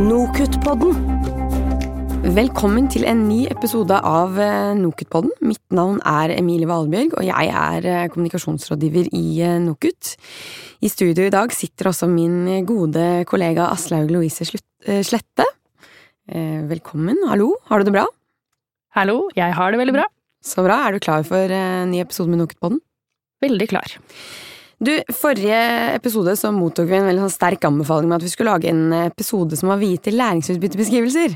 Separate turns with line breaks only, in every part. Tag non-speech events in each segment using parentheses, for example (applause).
Nokutt-podden.
Velkommen til en ny episode av eh, Nokut-podden. Mitt navn er Emilie Valbjørg, og jeg er eh, kommunikasjonsrådgiver i eh, Nokut. I studio i dag sitter også min gode kollega Aslaug Louise Slette. Velkommen. Hallo, har du det bra?
Hallo, jeg har det veldig bra.
Så bra. Er du klar for en ny episode med Nokutt-podden?
Veldig klar.
Du, forrige episode så mottok vi en veldig sånn sterk anbefaling med at vi skulle lage en episode som var viet til læringsutbyttebeskrivelser.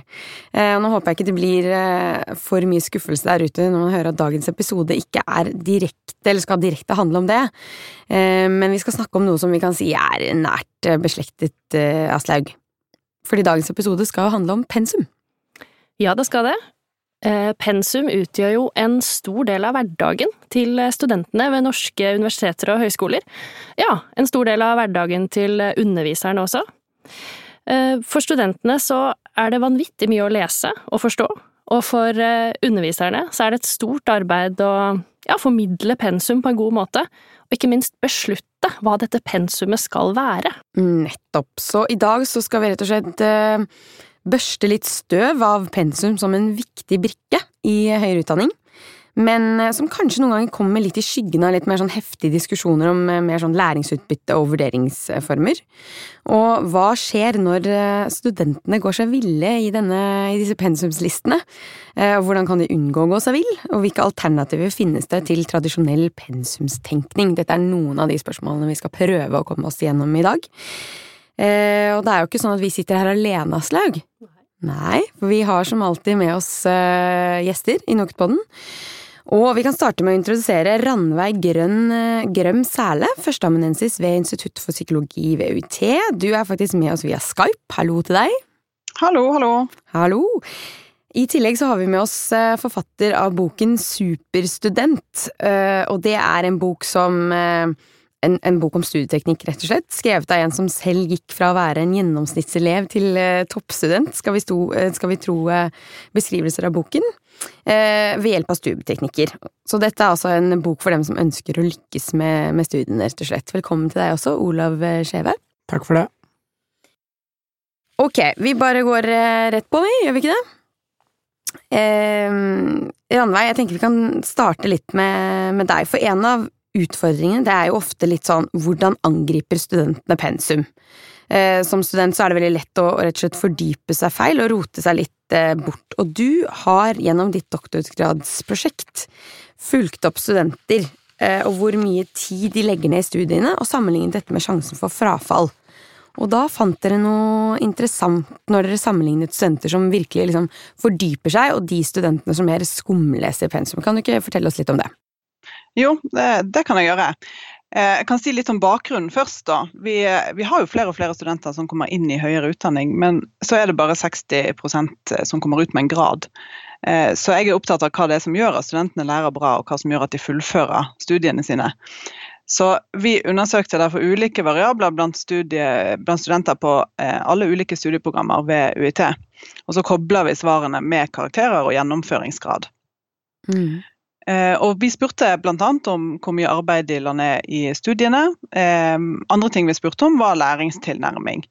Eh, nå håper jeg ikke det blir eh, for mye skuffelse der ute når man hører at dagens episode ikke er direkte, eller skal direkte handle om det. Eh, men vi skal snakke om noe som vi kan si er nært eh, beslektet, eh, Aslaug. Fordi dagens episode skal handle om pensum.
Ja, det skal det. Eh, Pensum utgjør jo en stor del av hverdagen til studentene ved norske universiteter og høyskoler. Ja, en stor del av hverdagen til underviserne også. Eh, For studentene så er det vanvittig mye å lese og forstå, og for eh, underviserne så er det et stort arbeid å ja, formidle pensum på en god måte, og ikke minst beslutte hva dette pensumet skal være.
Nettopp. Så i dag så skal vi rett og slett eh, børste litt støv av pensum som en viktig brikke i høyere utdanning. Men eh, som kanskje noen ganger kommer litt i skyggen av litt mer sånn heftige diskusjoner om eh, mer sånn læringsutbytte og vurderingsformer. Og hva skjer når eh, studentene går seg ville i, denne, i disse pensumslistene? Hvordan kan de unngå å gå seg vill? Og hvilke alternativer finnes det til tradisjonell pensumstenkning? Dette er noen av de spørsmålene vi skal prøve å komme oss gjennom i dag. Eh, og det er jo ikke sånn at vi sitter her alene, Aslaug. Nei, for vi har som alltid med oss eh, gjester i Noktpodden. Og vi kan starte med å introdusere Ranveig Grønn, eh, Grøm Sæle, førsteamanuensis ved Institutt for psykologi ved UiT. Du er faktisk med oss via Skype. Hallo til deg.
Hallo, hallo.
Hallo. I tillegg så har vi med oss eh, forfatter av boken Superstudent, eh, og det er en bok som en, en bok om studieteknikk, rett og slett, skrevet av en som selv gikk fra å være en gjennomsnittselev til eh, toppstudent, skal vi, sto, eh, skal vi tro eh, beskrivelser av boken, eh, ved hjelp av studieteknikker. Så dette er altså en bok for dem som ønsker å lykkes med, med studiene, rett og slett. Velkommen til deg også, Olav eh, Skjeve.
Takk for det.
Ok, vi bare går eh, rett på, vi, gjør vi ikke det? Eh, Ranveig, jeg tenker vi kan starte litt med, med deg, for en av utfordringene det er jo ofte litt sånn hvordan angriper studentene pensum? Eh, som student så er det veldig lett å, rett og slett fordype seg feil og rote seg litt eh, bort, og du har gjennom ditt doktorgradsprosjekt fulgt opp studenter eh, og hvor mye tid de legger ned i studiene, og sammenlignet dette med sjansen for frafall. Og da fant dere noe interessant når dere sammenlignet studenter som virkelig liksom fordyper seg, og de studentene som mer skumleser pensum. Kan du ikke fortelle oss litt om det?
Jo, det, det kan jeg gjøre. Eh, Jeg kan si litt om bakgrunnen først. da. Vi, vi har jo flere og flere studenter som kommer inn i høyere utdanning, men så er det bare 60% som kommer ut med en grad. Eh, Så jeg er opptatt av hva det er som gjør at studentene lærer bra, og hva som gjør at de fullfører studiene sine. Så vi undersøkte derfor ulike variabler blant, studie, blant studenter på eh, alle ulike studieprogrammer ved UiT. Og så kobler vi svarene med karakterer og gjennomføringsgrad. Eh, og vi spurte bl.a. om hvor mye arbeid de la ned i studiene. Eh, andre ting vi spurte om, var læringstilnærming.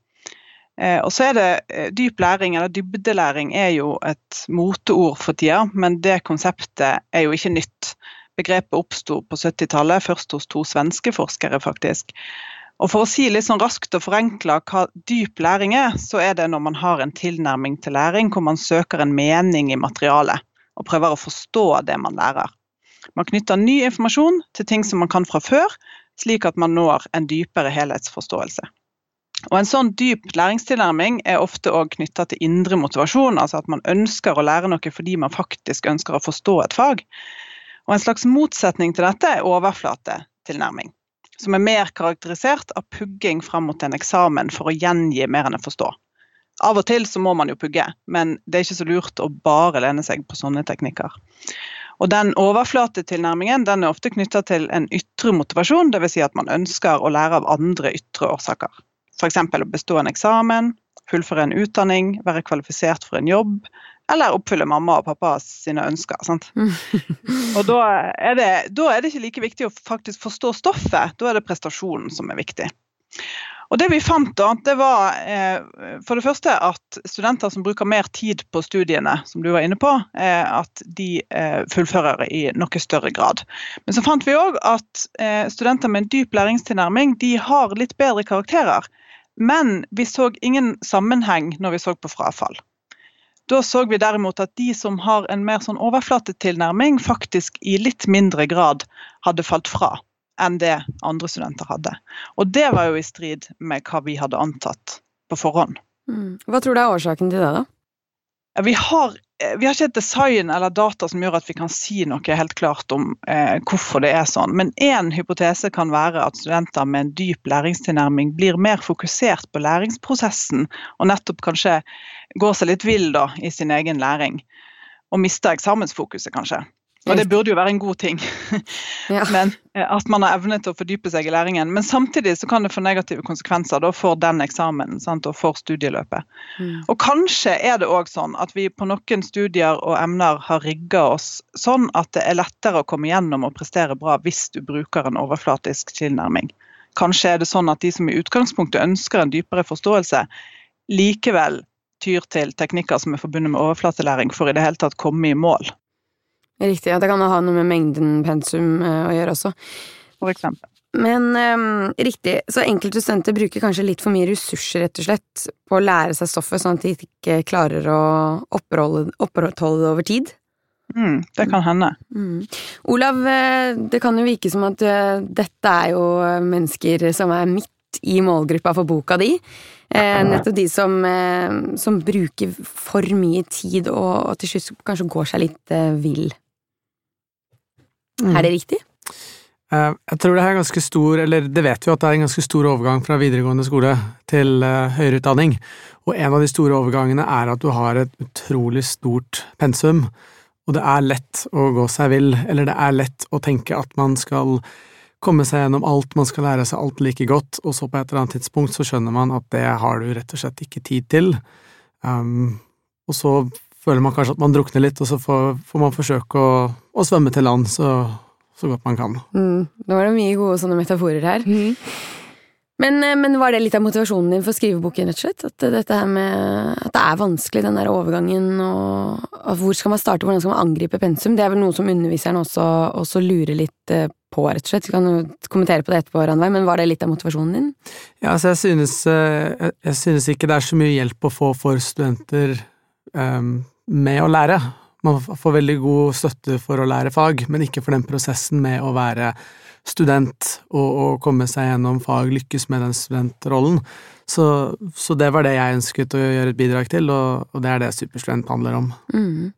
Eh, og så er det eh, Dyp læring, eller dybdelæring, er jo et moteord for tida, men det konseptet er jo ikke nytt. Begrepet oppsto på 70-tallet, først hos to svenske forskere, faktisk. Og For å si litt sånn raskt og forenkla hva dyp læring er, så er det når man har en tilnærming til læring hvor man søker en mening i materialet og prøver å forstå det man lærer. Man knytter ny informasjon til ting som man kan fra før, slik at man når en dypere helhetsforståelse. Og En sånn dyp læringstilnærming er ofte også knytta til indre motivasjon, altså at man ønsker å lære noe fordi man faktisk ønsker å forstå et fag. Og En slags motsetning til dette er overflatetilnærming, som er mer karakterisert av pugging fram mot en eksamen for å gjengi mer enn å forstå. Av og til så må man jo pugge, men det er ikke så lurt å bare lene seg på sånne teknikker. Og den overflatetilnærmingen den er ofte knytta til en ytre motivasjon, dvs. Si at man ønsker å lære av andre ytre årsaker. F.eks. å bestå en eksamen, fullføre en utdanning, være kvalifisert for en jobb, eller oppfylle mamma og pappa sine ønsker. Sant? (laughs) Og da er, det, da er det ikke like viktig å faktisk forstå stoffet, da er det prestasjonen som er viktig. Og det vi fant da, det var eh, for det første at studenter som bruker mer tid på studiene, som du var inne på, eh, at de eh, fullfører i noe større grad. Men så fant vi òg at eh, studenter med en dyp læringstilnærming de har litt bedre karakterer. Men vi så ingen sammenheng når vi så på frafall. Da så vi derimot at de som har en mer sånn overflatetilnærming, faktisk i litt mindre grad hadde falt fra enn det andre studenter hadde. Og det var jo i strid med hva vi hadde antatt på forhånd.
Mm. Hva tror du er årsaken til det, da?
Vi har, eh, vi har, ikke et design eller data som gjør at vi kan si noe helt klart om eh, hvorfor det er sånn. Men én hypotese kan være at studenter med en dyp læringstilnærming blir mer fokusert på læringsprosessen, og nettopp kanskje går seg litt vill da, i sin egen læring. Og mister eksamensfokuset, kanskje. Og det burde jo være en god ting. (laughs) Ja. Men eh, At man har evne til å fordype seg i læringen. Men samtidig så kan det få negative konsekvenser da, for den eksamen sant, og for studieløpet. Mm. Og kanskje er det òg sånn at vi på noen studier og emner har rigga oss sånn at det er lettere å komme gjennom og prestere bra hvis du bruker en overflatisk tilnærming. Kanskje er det sånn at de som i utgangspunktet ønsker en dypere forståelse, likevel tyr til teknikker som er forbundet med overflatelæring for i det hele tatt komme i mål.
Riktig, ja. Det kan ha noe med mengden pensum uh, å gjøre også.
For eksempel.
Men um, riktig, så enkelte studenter bruker kanskje litt for mye ressurser, rett og slett, på å lære seg stoffet, sånn at de ikke klarer å opprettholde det over tid?
Mm, det kan hende.
Mm. Olav, eh, det kan jo virke som at dette er jo mennesker som er midt i målgruppa for boka di. Eh, nettopp de som, eh, som, bruker for mye tid og, og til slutt kanskje går seg litt eh, vill. Mm. Er det riktig?
Uh, jeg tror det er ganske stor, eller det vet vi at det er en ganske stor overgang fra videregående skole til uh, høyere utdanning. Og en av de store overgangene er at du har et utrolig stort pensum, og det er lett å gå seg vill, eller det er lett å tenke at man skal komme seg gjennom alt, man skal lære seg alt like godt, og så på et eller annet tidspunkt så skjønner man at det har du rett og slett ikke tid til. Um, og så føler man kanskje at man drukner litt, og så får, får man forsøke å, å, svømme til land så, så godt man kan.
Mm, nå var det mye gode sånne metaforer her. Mm. Men, eh, men, var det litt av motivasjonen din for å skrive boken, rett og slett? At, dette her med, at det er vanskelig, den der overgangen, og hvor skal man starte, hvordan skal man angripe pensum? Det er vel noe som underviseren også, også lurer litt eh, på, rett og slett. Du kan jo kommentere på det etterpå, Ranveig, men var det litt av motivasjonen din?
Ja, altså jeg synes, eh, jeg synes ikke det er så mye hjelp å få for studenter um, med å lære. Man får veldig god støtte for å lære fag, men ikke for den prosessen med å være student og, og komme seg gjennom fag, lykkes med den studentrollen. Så, så, det var det jeg ønsket å gjøre et bidrag til, og, og det er det Superstudent handler om. Mm.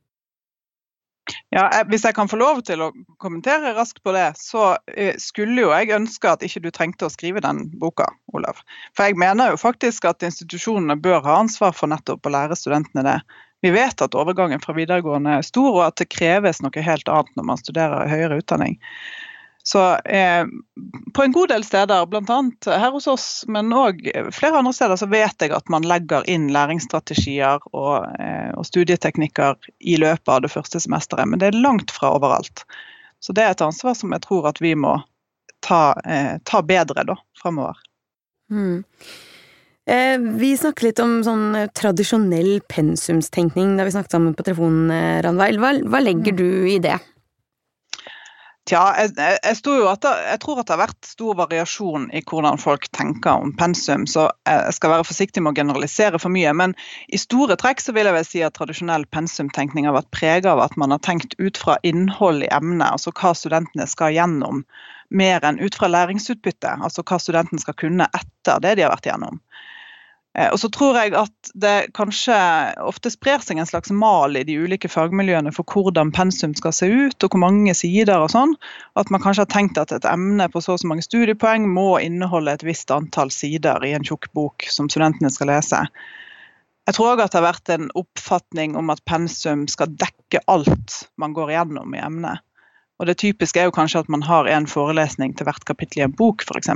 Ja, Hvis jeg kan få lov til å kommentere raskt på det, så eh, skulle jo jeg ønske at ikke du trengte å skrive den boka, Olav. For jeg mener jo faktisk at institusjonene bør ha ansvar for nettopp å lære studentene det. Vi vet at overgangen fra videregående er stor, og at det kreves noe helt annet når man studerer høyere utdanning. Så eh, På en god del steder, bl.a. her hos oss, men òg flere andre steder, så vet jeg at man legger inn læringsstrategier og, eh, og, studieteknikker i løpet av det første semesteret. Men det er langt fra overalt. Så det er et ansvar som jeg tror at vi må ta, eh, ta bedre da, framover. Mm.
Eh, vi snakket litt om sånn eh, tradisjonell pensumstenkning da vi snakket sammen på telefonen, eh, Hva, hva legger mm. du i det?
Tja, jeg, jeg, jeg, det, jeg, tror at det har vært stor variasjon i hvordan folk tenker om pensum, så jeg skal være forsiktig med å generalisere for mye. Men i store trekk så vil jeg vel si at tradisjonell pensumtenkning har vært preget av at man har tenkt ut fra innhold i emnet, altså hva studentene skal gjennom, mer enn ut fra læringsutbytte, altså hva studentene skal kunne etter det de har vært gjennom. Eh, og så tror jeg at det kanskje ofte sprer seg en slags mal i de ulike fagmiljøene for hvordan pensum skal se ut, og hvor mange sider og sånn. At man kanskje har tenkt at et emne på så og så mange studiepoeng må inneholde et visst antall sider i en tjukk bok som studentene skal lese. Jeg tror òg at det har vært en oppfatning om at pensum skal dekke alt man går igjennom i emnet. Og det typiske er jo kanskje at man har en forelesning til hvert kapittel i en bok, f.eks.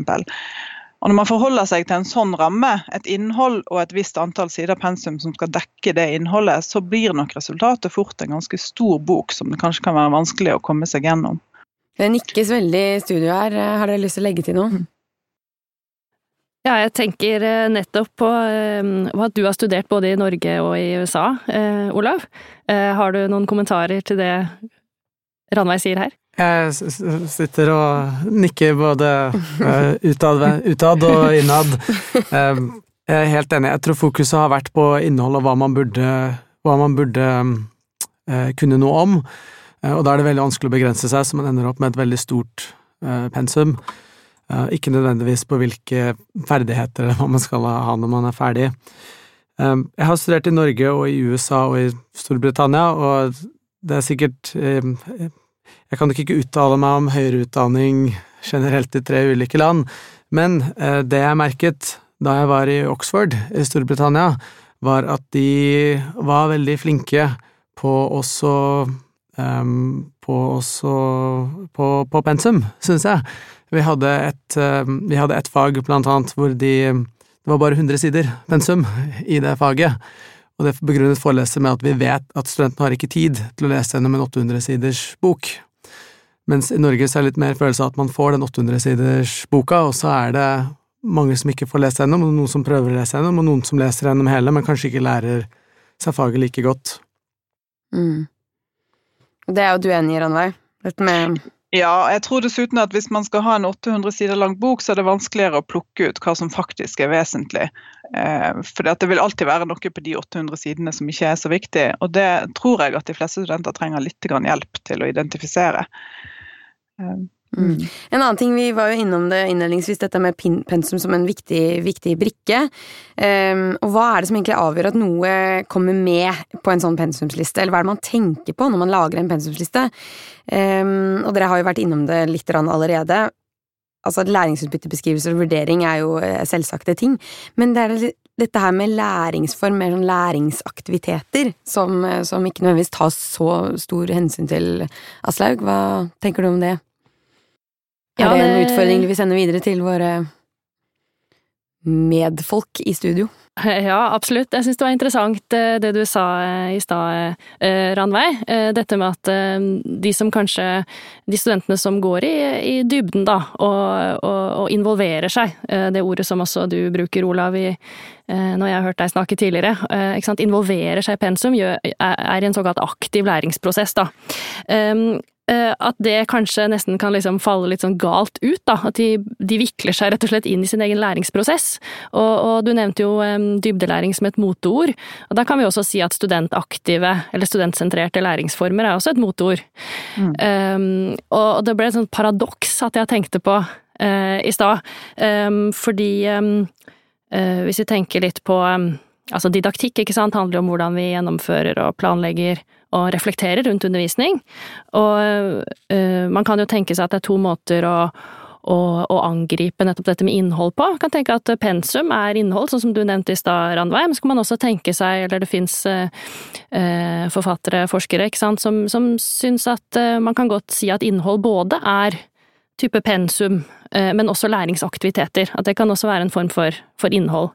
Og Når man forholder seg til en sånn ramme, et innhold og et visst antall sider pensum som skal dekke det innholdet, så blir nok resultatet fort en ganske stor bok som det kanskje kan være vanskelig å komme seg gjennom.
Det nikkes veldig i studio her. Har dere lyst til å legge til noe?
Ja, jeg tenker eh, nettopp på at du har studert både i Norge og i USA, Olav. Har du noen kommentarer til det Ranveig sier her?
Jeg sitter og nikker både utad, utad og innad. Jeg er helt enig. Jeg tror fokuset har vært på innhold og hva man burde, hva man burde kunne noe om. Og da er det veldig vanskelig å begrense seg, så man ender opp med et veldig stort pensum. Ikke nødvendigvis på hvilke ferdigheter man skal ha når man er ferdig. Jeg har studert i Norge og i USA og i Storbritannia, og det er sikkert Jeg kan nok ikke uttale meg om høyere utdanning generelt i tre ulike land, men uh, det jeg merket da jeg var i Oxford i Storbritannia, var at de var veldig flinke på også um, på også på, på pensum, synes jeg. Vi hadde et, eh, vi hadde et fag, blant annet, hvor de Det var bare 100 sider pensum i det faget, og det begrunnet foreleser med at vi vet at studentene har ikke tid til å lese gjennom en 800-siders bok. Mens i Norge så er det litt mer følelse av at man får den 800-siders boka, og så er det mange som ikke får lese gjennom, og noen som prøver å lese gjennom, og noen som leser gjennom hele, men kanskje ikke lærer seg faget like godt.
Mm. Det er jo du enig i, Ranveig? Dette med
ja, jeg tror dessuten at hvis man skal ha en 800 sider lang bok, så er det vanskeligere å plukke ut hva som faktisk er vesentlig. Eh, for det vil alltid være noe på de 800 sidene som ikke er så viktig. Og det tror jeg at de fleste studenter trenger litt hjelp til å identifisere.
Mm. En annen ting, vi var jo innom det innledningsvis, dette med pensum som en viktig, viktig brikke. Um, og hva er det som egentlig avgjør at noe kommer med på en sånn pensumsliste, eller hva er det man tenker på når man lager en pensumsliste? Um, og dere har jo vært innom det litt allerede. Altså Læringsutbyttebeskrivelse og vurdering er jo eh, selvsagte ting, men det er dette her med læringsform, mer sånn læringsaktiviteter, som, som ikke nødvendigvis tas så stor hensyn til, Aslaug. Hva tenker du om det? Er det en utfordring vi sender videre til våre medfolk i studio? (laughs)
Ja, absolutt. Jeg syns det var interessant eh, det du sa eh, i stad, eh, Ranveig. Dette med at de som kanskje De studentene som går i, i dybden, da, og, og, og, involverer seg. Det ordet som også du bruker, Olav, i, når jeg har hørt deg snakke tidligere. Involverer seg i pensum, er i en såkalt aktiv læringsprosess, da. Eh, at det kanskje nesten kan liksom falle litt sånn galt ut, da. At de, de, vikler seg rett og slett inn i sin egen læringsprosess. Og, og du nevnte jo um, dybdelæring som et moteord. Og da kan vi også si at studentaktive, eller studentsentrerte læringsformer er også et moteord. Mm. Um, og det ble et sånt paradoks at jeg tenkte på uh, i stad. Um, fordi uh, hvis vi tenker litt på Altså didaktikk, ikke sant, handler om hvordan vi gjennomfører og planlegger og reflekterer rundt undervisning. Og uh, man kan jo tenke seg at det er to måter å, å, å, angripe nettopp dette med innhold på. Man kan tenke at pensum er innhold, sånn som du nevnte i stad, Randveig, men så kan man også tenke seg, eller det fins uh, uh, forfattere, forskere, ikke sant, som, som syns at man kan godt si at innhold både er type pensum, men også læringsaktiviteter. At det kan også være en form for, for innhold.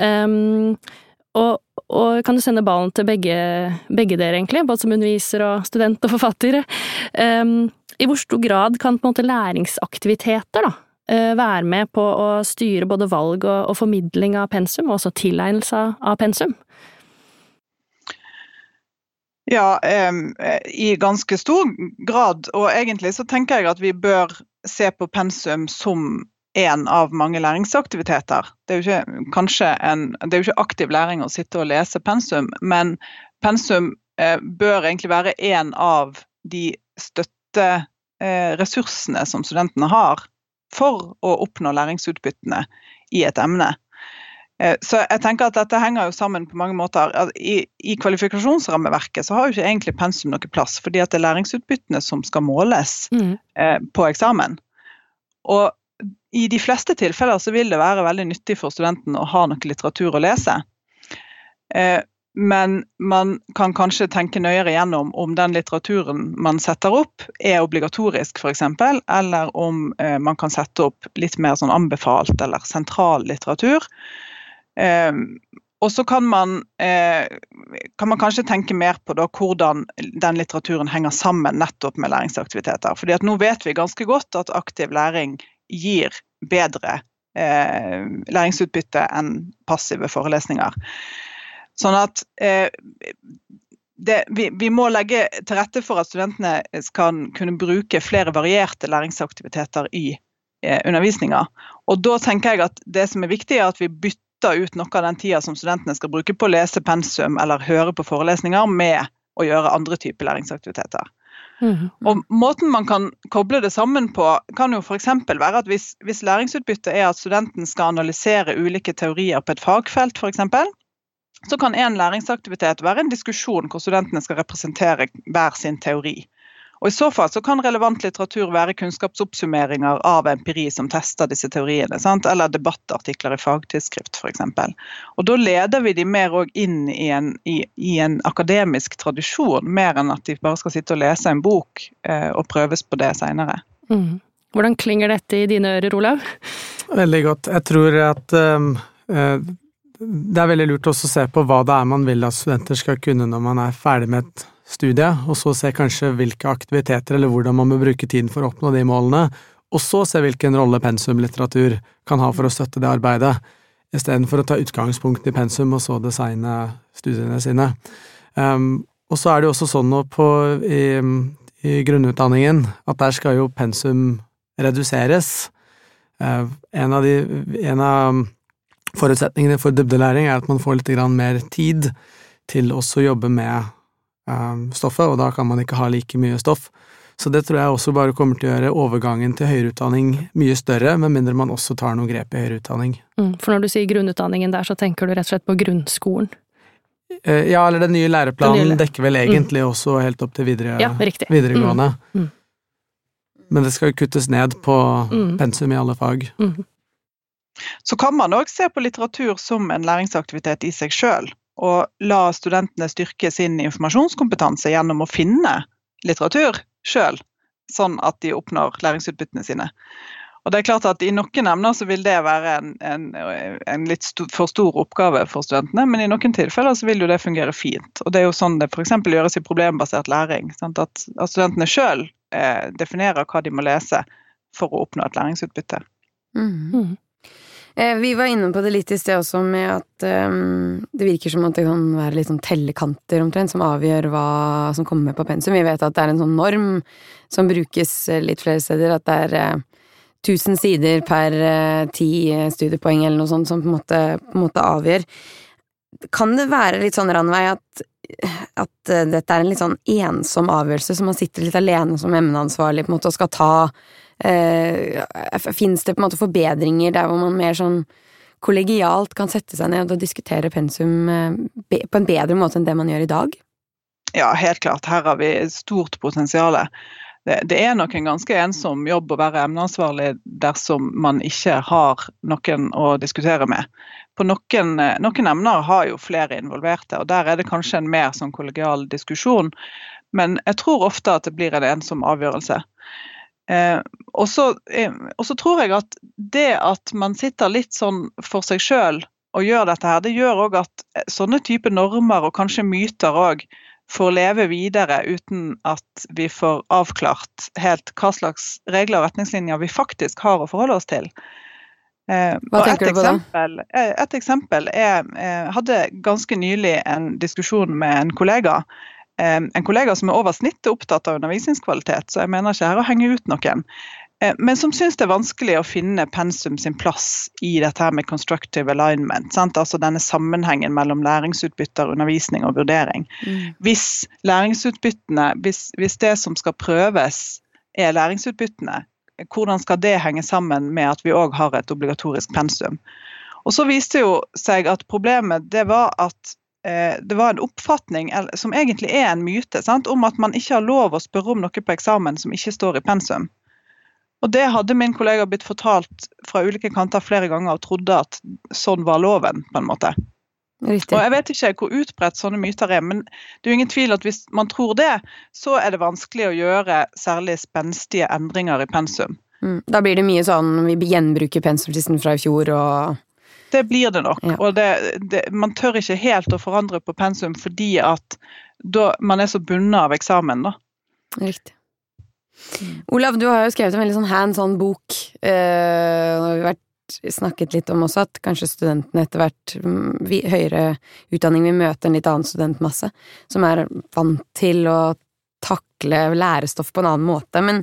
Um, og, og kan du sende ballen til begge, begge, dere, egentlig, både som underviser og student og forfatter. Um, I hvor stor grad kan på en måte læringsaktiviteter da, uh, være med på å styre både valg og, og formidling av pensum, og også tilegnelse av pensum?
Ja, um, i ganske stor grad. Og egentlig så tenker jeg at vi bør se på pensum som én av mange læringsaktiviteter. Det er, ikke, en, det er jo ikke aktiv læring å sitte og lese pensum, men pensum eh, bør egentlig være en av de støtteressursene eh, som studentene har for å oppnå læringsutbyttene i et emne. Eh, så jeg tenker at Dette henger jo sammen på mange måter. I, i kvalifikasjonsrammeverket så har jo ikke egentlig pensum noe plass, fordi at det er læringsutbyttene som skal måles mm. eh, på eksamen. Og i de fleste tilfeller så vil det være veldig nyttig for studenten å ha noe litteratur å lese. Eh, men man kan kanskje tenke nøyere gjennom om den litteraturen man setter opp, er obligatorisk f.eks., eller om eh, man kan sette opp litt mer sånn anbefalt eller sentral litteratur. Eh, og så kan kan man kanskje tenke mer på da, hvordan den litteraturen henger sammen nettopp med læringsaktiviteter. Fordi at nå vet vi ganske godt at aktiv læring gir bedre eh, læringsutbytte enn passive forelesninger. Sånn at eh, det, vi, vi, må legge til rette for at studentene skal kunne bruke flere varierte læringsaktiviteter i eh, undervisninga. Og da tenker jeg at det som er viktig, er at vi bytter ut noe av den tida som studentene skal bruke på å lese pensum eller høre på forelesninger, med å gjøre andre typer læringsaktiviteter. Mm. Og Måten man kan koble det sammen på, kan jo f.eks. være at hvis, hvis læringsutbyttet er at studenten skal analysere ulike teorier på et fagfelt, f.eks., så kan en læringsaktivitet være en diskusjon hvor studentene skal representere hver sin teori. Og I så fall så kan relevant litteratur være kunnskapsoppsummeringer av empiri som tester disse teoriene, sant? eller debattartikler i fagtidsskrift f.eks. Og Da leder vi de mer inn i en, i, i en, akademisk tradisjon, mer enn at de bare skal sitte og lese en bok eh, og prøves på det seinere.
Mm. Hvordan klinger dette i dine ører, Olav?
Veldig godt. Jeg tror at um, det er veldig lurt også å se på hva det er man vil at studenter skal kunne når man er ferdig med et studie, og så se kanskje hvilke aktiviteter eller hvordan man bør bruke tiden for å oppnå de målene, og så se hvilken rolle pensumlitteratur kan ha for å støtte det arbeidet, istedenfor å ta utgangspunkt i pensum og så designe studiene sine. Um, og så er det jo også sånn nå på, i, i, grunnutdanningen at der skal jo pensum reduseres. Uh, en av de en av Forutsetningene for dybdelæring er at man får litt mer tid til også å jobbe med stoffet, og da kan man ikke ha like mye stoff. Så det tror jeg også bare kommer til å gjøre overgangen til høyere utdanning mye større, med mindre man også tar noen grep i høyere utdanning.
Mm, for når du sier grunnutdanningen der, så tenker du rett og slett på grunnskolen?
Eh, ja, eller den nye læreplanen den nye... dekker vel egentlig mm. også helt opp til videre,
ja,
videregående. Mm. mm. Men det skal kuttes ned på mm. pensum i alle fag. Mm.
Så kan man òg se på litteratur som en læringsaktivitet i seg sjøl, og la studentene styrke sin informasjonskompetanse gjennom å finne litteratur sjøl, sånn at de oppnår læringsutbyttene sine. Og det er klart at I noen emner så vil det være en, en, en litt st for stor oppgave for studentene, men i noen tilfeller så vil jo det fungere fint. Og Det er jo sånn det f.eks. gjøres i problembasert læring. At, at, studentene sjøl eh, definerer hva de må lese for å oppnå et læringsutbytte. Mm.
Eh, vi var inne på det litt i sted også, med at um, det virker som at det kan være litt sånn tellekanter omtrent, som avgjør hva som kommer med på pensum. Vi vet at det er en sånn norm som brukes eh, litt flere steder, at det er uh, 1000 sider per ti uh, studiepoeng eller noe sånt som på en, måte, på en måte avgjør. Kan det være litt sånn, Ranveig, at, at uh, dette er en litt sånn ensom avgjørelse, så man sitter litt alene som emneansvarlig på en måte og skal ta eh, Fins det på en måte forbedringer der hvor man mer sånn kollegialt kan sette seg ned og diskutere pensum eh, på en bedre måte enn det man gjør i dag?
Ja, helt klart. Her har vi stort potensial. Det, det, er nok en ganske ensom jobb å være emneansvarlig dersom man ikke har noen å diskutere med. På noen, noen, emner har jo flere involverte, og der er det kanskje en mer sånn kollegial diskusjon. Men jeg tror ofte at det blir en ensom avgjørelse. Eh, og, så, eh, tror jeg at det at man sitter litt sånn for seg sjøl og gjør dette her, det gjør òg at eh, sånne type normer og kanskje myter òg får leve videre uten at vi får avklart helt hva slags regler og retningslinjer vi faktisk har å forholde oss til.
Eh, hva tenker du på
eksempel, da? Eh, et eksempel er Jeg hadde ganske nylig en diskusjon med en kollega en kollega som er over snittet opptatt av undervisningskvalitet, så jeg mener ikke her å henge ut noen. Eh, men som syns det er vanskelig å finne pensum sin plass i dette her med constructive alignment. Sant? Altså denne sammenhengen mellom læringsutbytter, undervisning og vurdering. Mm. Hvis læringsutbyttene, hvis, hvis det som skal prøves er læringsutbyttene, hvordan skal det henge sammen med at vi òg har et obligatorisk pensum? Og så viste jo seg at problemet det var at det var en oppfatning, som egentlig er en myte, sant? om at man ikke har lov å spørre om noe på eksamen som ikke står i pensum. Og Det hadde min kollega blitt fortalt fra ulike kanter flere ganger og trodde at sånn var loven. på en måte.
Riktig.
Og Jeg vet ikke hvor utbredt sånne myter er, men det er jo ingen tvil at hvis man tror det, så er det vanskelig å gjøre særlig spenstige endringer i pensum.
Mm. Da blir det mye sånn vi gjenbruker pensumlisten fra i fjor og
det blir det nok. Ja. Og det, det, man tør ikke helt å forandre på pensum fordi at da, man er så bundet av eksamen. da.
Riktig. Olav, du har jo skrevet en veldig sånn hands on bok. Eh, har vi vært snakket litt om også, at kanskje studentene etter hvert, mm, vi, høyere utdanning, vil møte en litt annen studentmasse, som er vant til å takle lærestoff på en annen måte. Men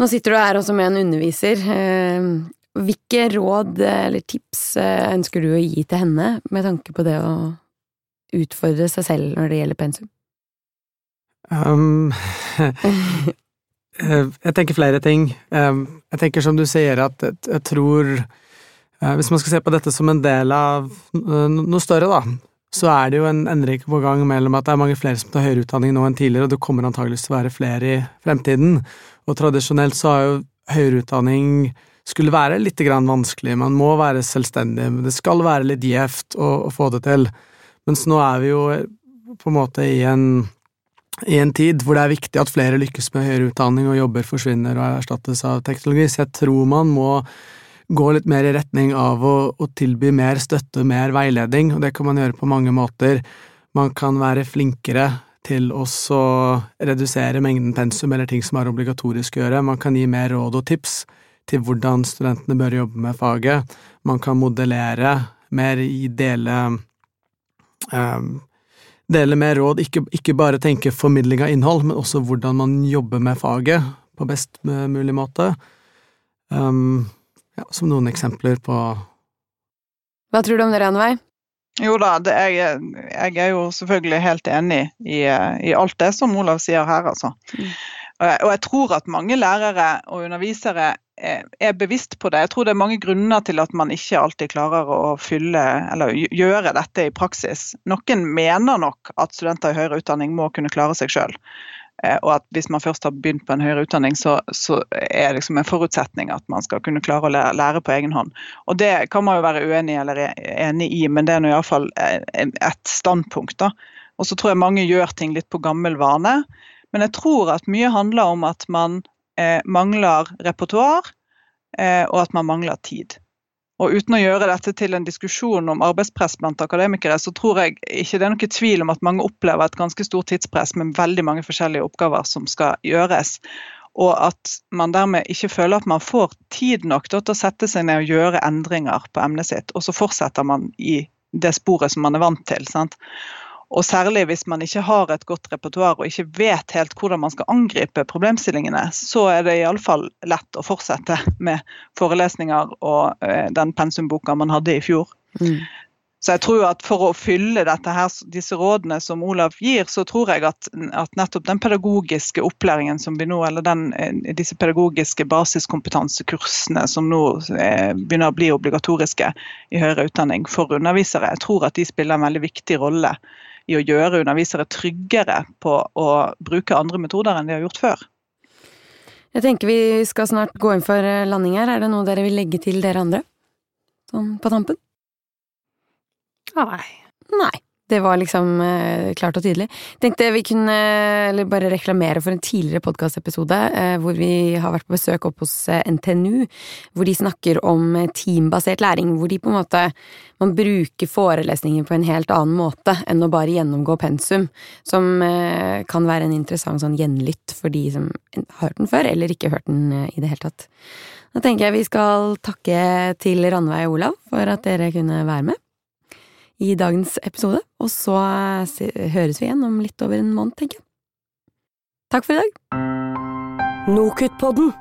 nå sitter du her også med en underviser. Eh, hvilke råd eller tips eh, ønsker du å gi til henne med tanke på det å utfordre seg selv når det gjelder pensum?
Um, (laughs) Eh, jeg tenker flere ting. Eh, jeg tenker som du sier at jeg tror eh, Hvis man skal se på dette som en del av noe større, da, så er det jo en endring på gang mellom at det er mange flere som tar høyere utdanning nå enn tidligere, og det kommer antageligvis til å være flere i fremtiden. Og tradisjonelt så har jo høyere utdanning skulle være litt vanskelig, man må være selvstendig, men det skal være litt gjevt å, å få det til. Mens nå er vi jo på en måte i en i en tid hvor det er viktig at flere lykkes med høyere utdanning og jobber forsvinner og erstattes av teknologi, så jeg tror man må gå litt mer i retning av å, å tilby mer støtte, mer veiledning, og det kan man gjøre på mange måter. Man kan være flinkere til å redusere mengden pensum eller ting som er obligatorisk å gjøre, man kan gi mer råd og tips til hvordan studentene bør jobbe med faget, man kan modellere mer i dele um, dele med råd, ikke, ikke, bare tenke formidling av innhold, men også hvordan man jobber med faget på best mulig måte. Um, ja, som noen eksempler på
Hva tror du om det, Ranveig?
Jo da, det, jeg, jeg, er jo selvfølgelig helt enig i, i, alt det som Olav sier her, altså. Mm. Og jeg tror at mange lærere og undervisere er bevisst på det. Jeg tror det er mange grunner til at man ikke alltid klarer å fylle eller gjøre dette i praksis. Noen mener nok at studenter i høyere utdanning må kunne klare seg sjøl. Eh, og at hvis man først har begynt på en høyere utdanning, så, så er det liksom en forutsetning at man skal kunne klare å lære, lære, på egen hånd. Og det kan man jo være uenig eller e, enig i, men det er nå iallfall eh, et standpunkt. da. Og så tror jeg mange gjør ting litt på gammel vane. Men jeg tror at mye handler om at man eh, mangler repertoar, eh, og at man mangler tid. Og Uten å gjøre dette til en diskusjon om arbeidspress blant akademikere, så tror jeg ikke det er noe tvil om at mange opplever et ganske stort tidspress med veldig mange forskjellige oppgaver som skal gjøres. Og at man dermed ikke føler at man får tid nok til å sette seg ned og gjøre endringer på emnet sitt. Og så fortsetter man i det sporet som man er vant til. Sant? Og særlig hvis man ikke har et godt repertoar og ikke vet helt hvordan man skal angripe problemstillingene, så er det iallfall lett å fortsette med forelesninger og uh, den pensumboka man hadde i fjor. Mm. Så jeg tror at for å fylle her, disse rådene som Olav gir, så tror jeg at, at nettopp den pedagogiske opplæringen som vi nå, eller den, eh, disse pedagogiske basiskompetansekursene som nå eh, begynner å bli obligatoriske i høyere utdanning for undervisere, jeg tror at de spiller en veldig viktig rolle i å gjøre undervisere tryggere på å bruke andre metoder enn de har gjort før.
Jeg tenker vi skal snart gå inn for eh, landing her. Er det noe dere vil legge til dere andre? Sånn på tampen?
Nei.
Nei. Det var liksom eh, klart og tydelig. Tenkte vi kunne eller bare reklamere for en tidligere podkastepisode eh, hvor vi har vært på besøk opp hos eh, NTNU, hvor de snakker om eh, teambasert læring. Hvor de på en måte man bruker forelesninger på en helt annen måte enn å bare gjennomgå pensum. Som eh, kan være en interessant sånn gjenlytt for de som har hørt den før, eller ikke hørt den eh, i det hele tatt. Da tenker jeg vi skal takke til Ranveig og Olav for at dere kunne være med i dagens episode, og så høres vi igjen om litt over en måned, tenker jeg. Takk for i dag. Nokutpodden.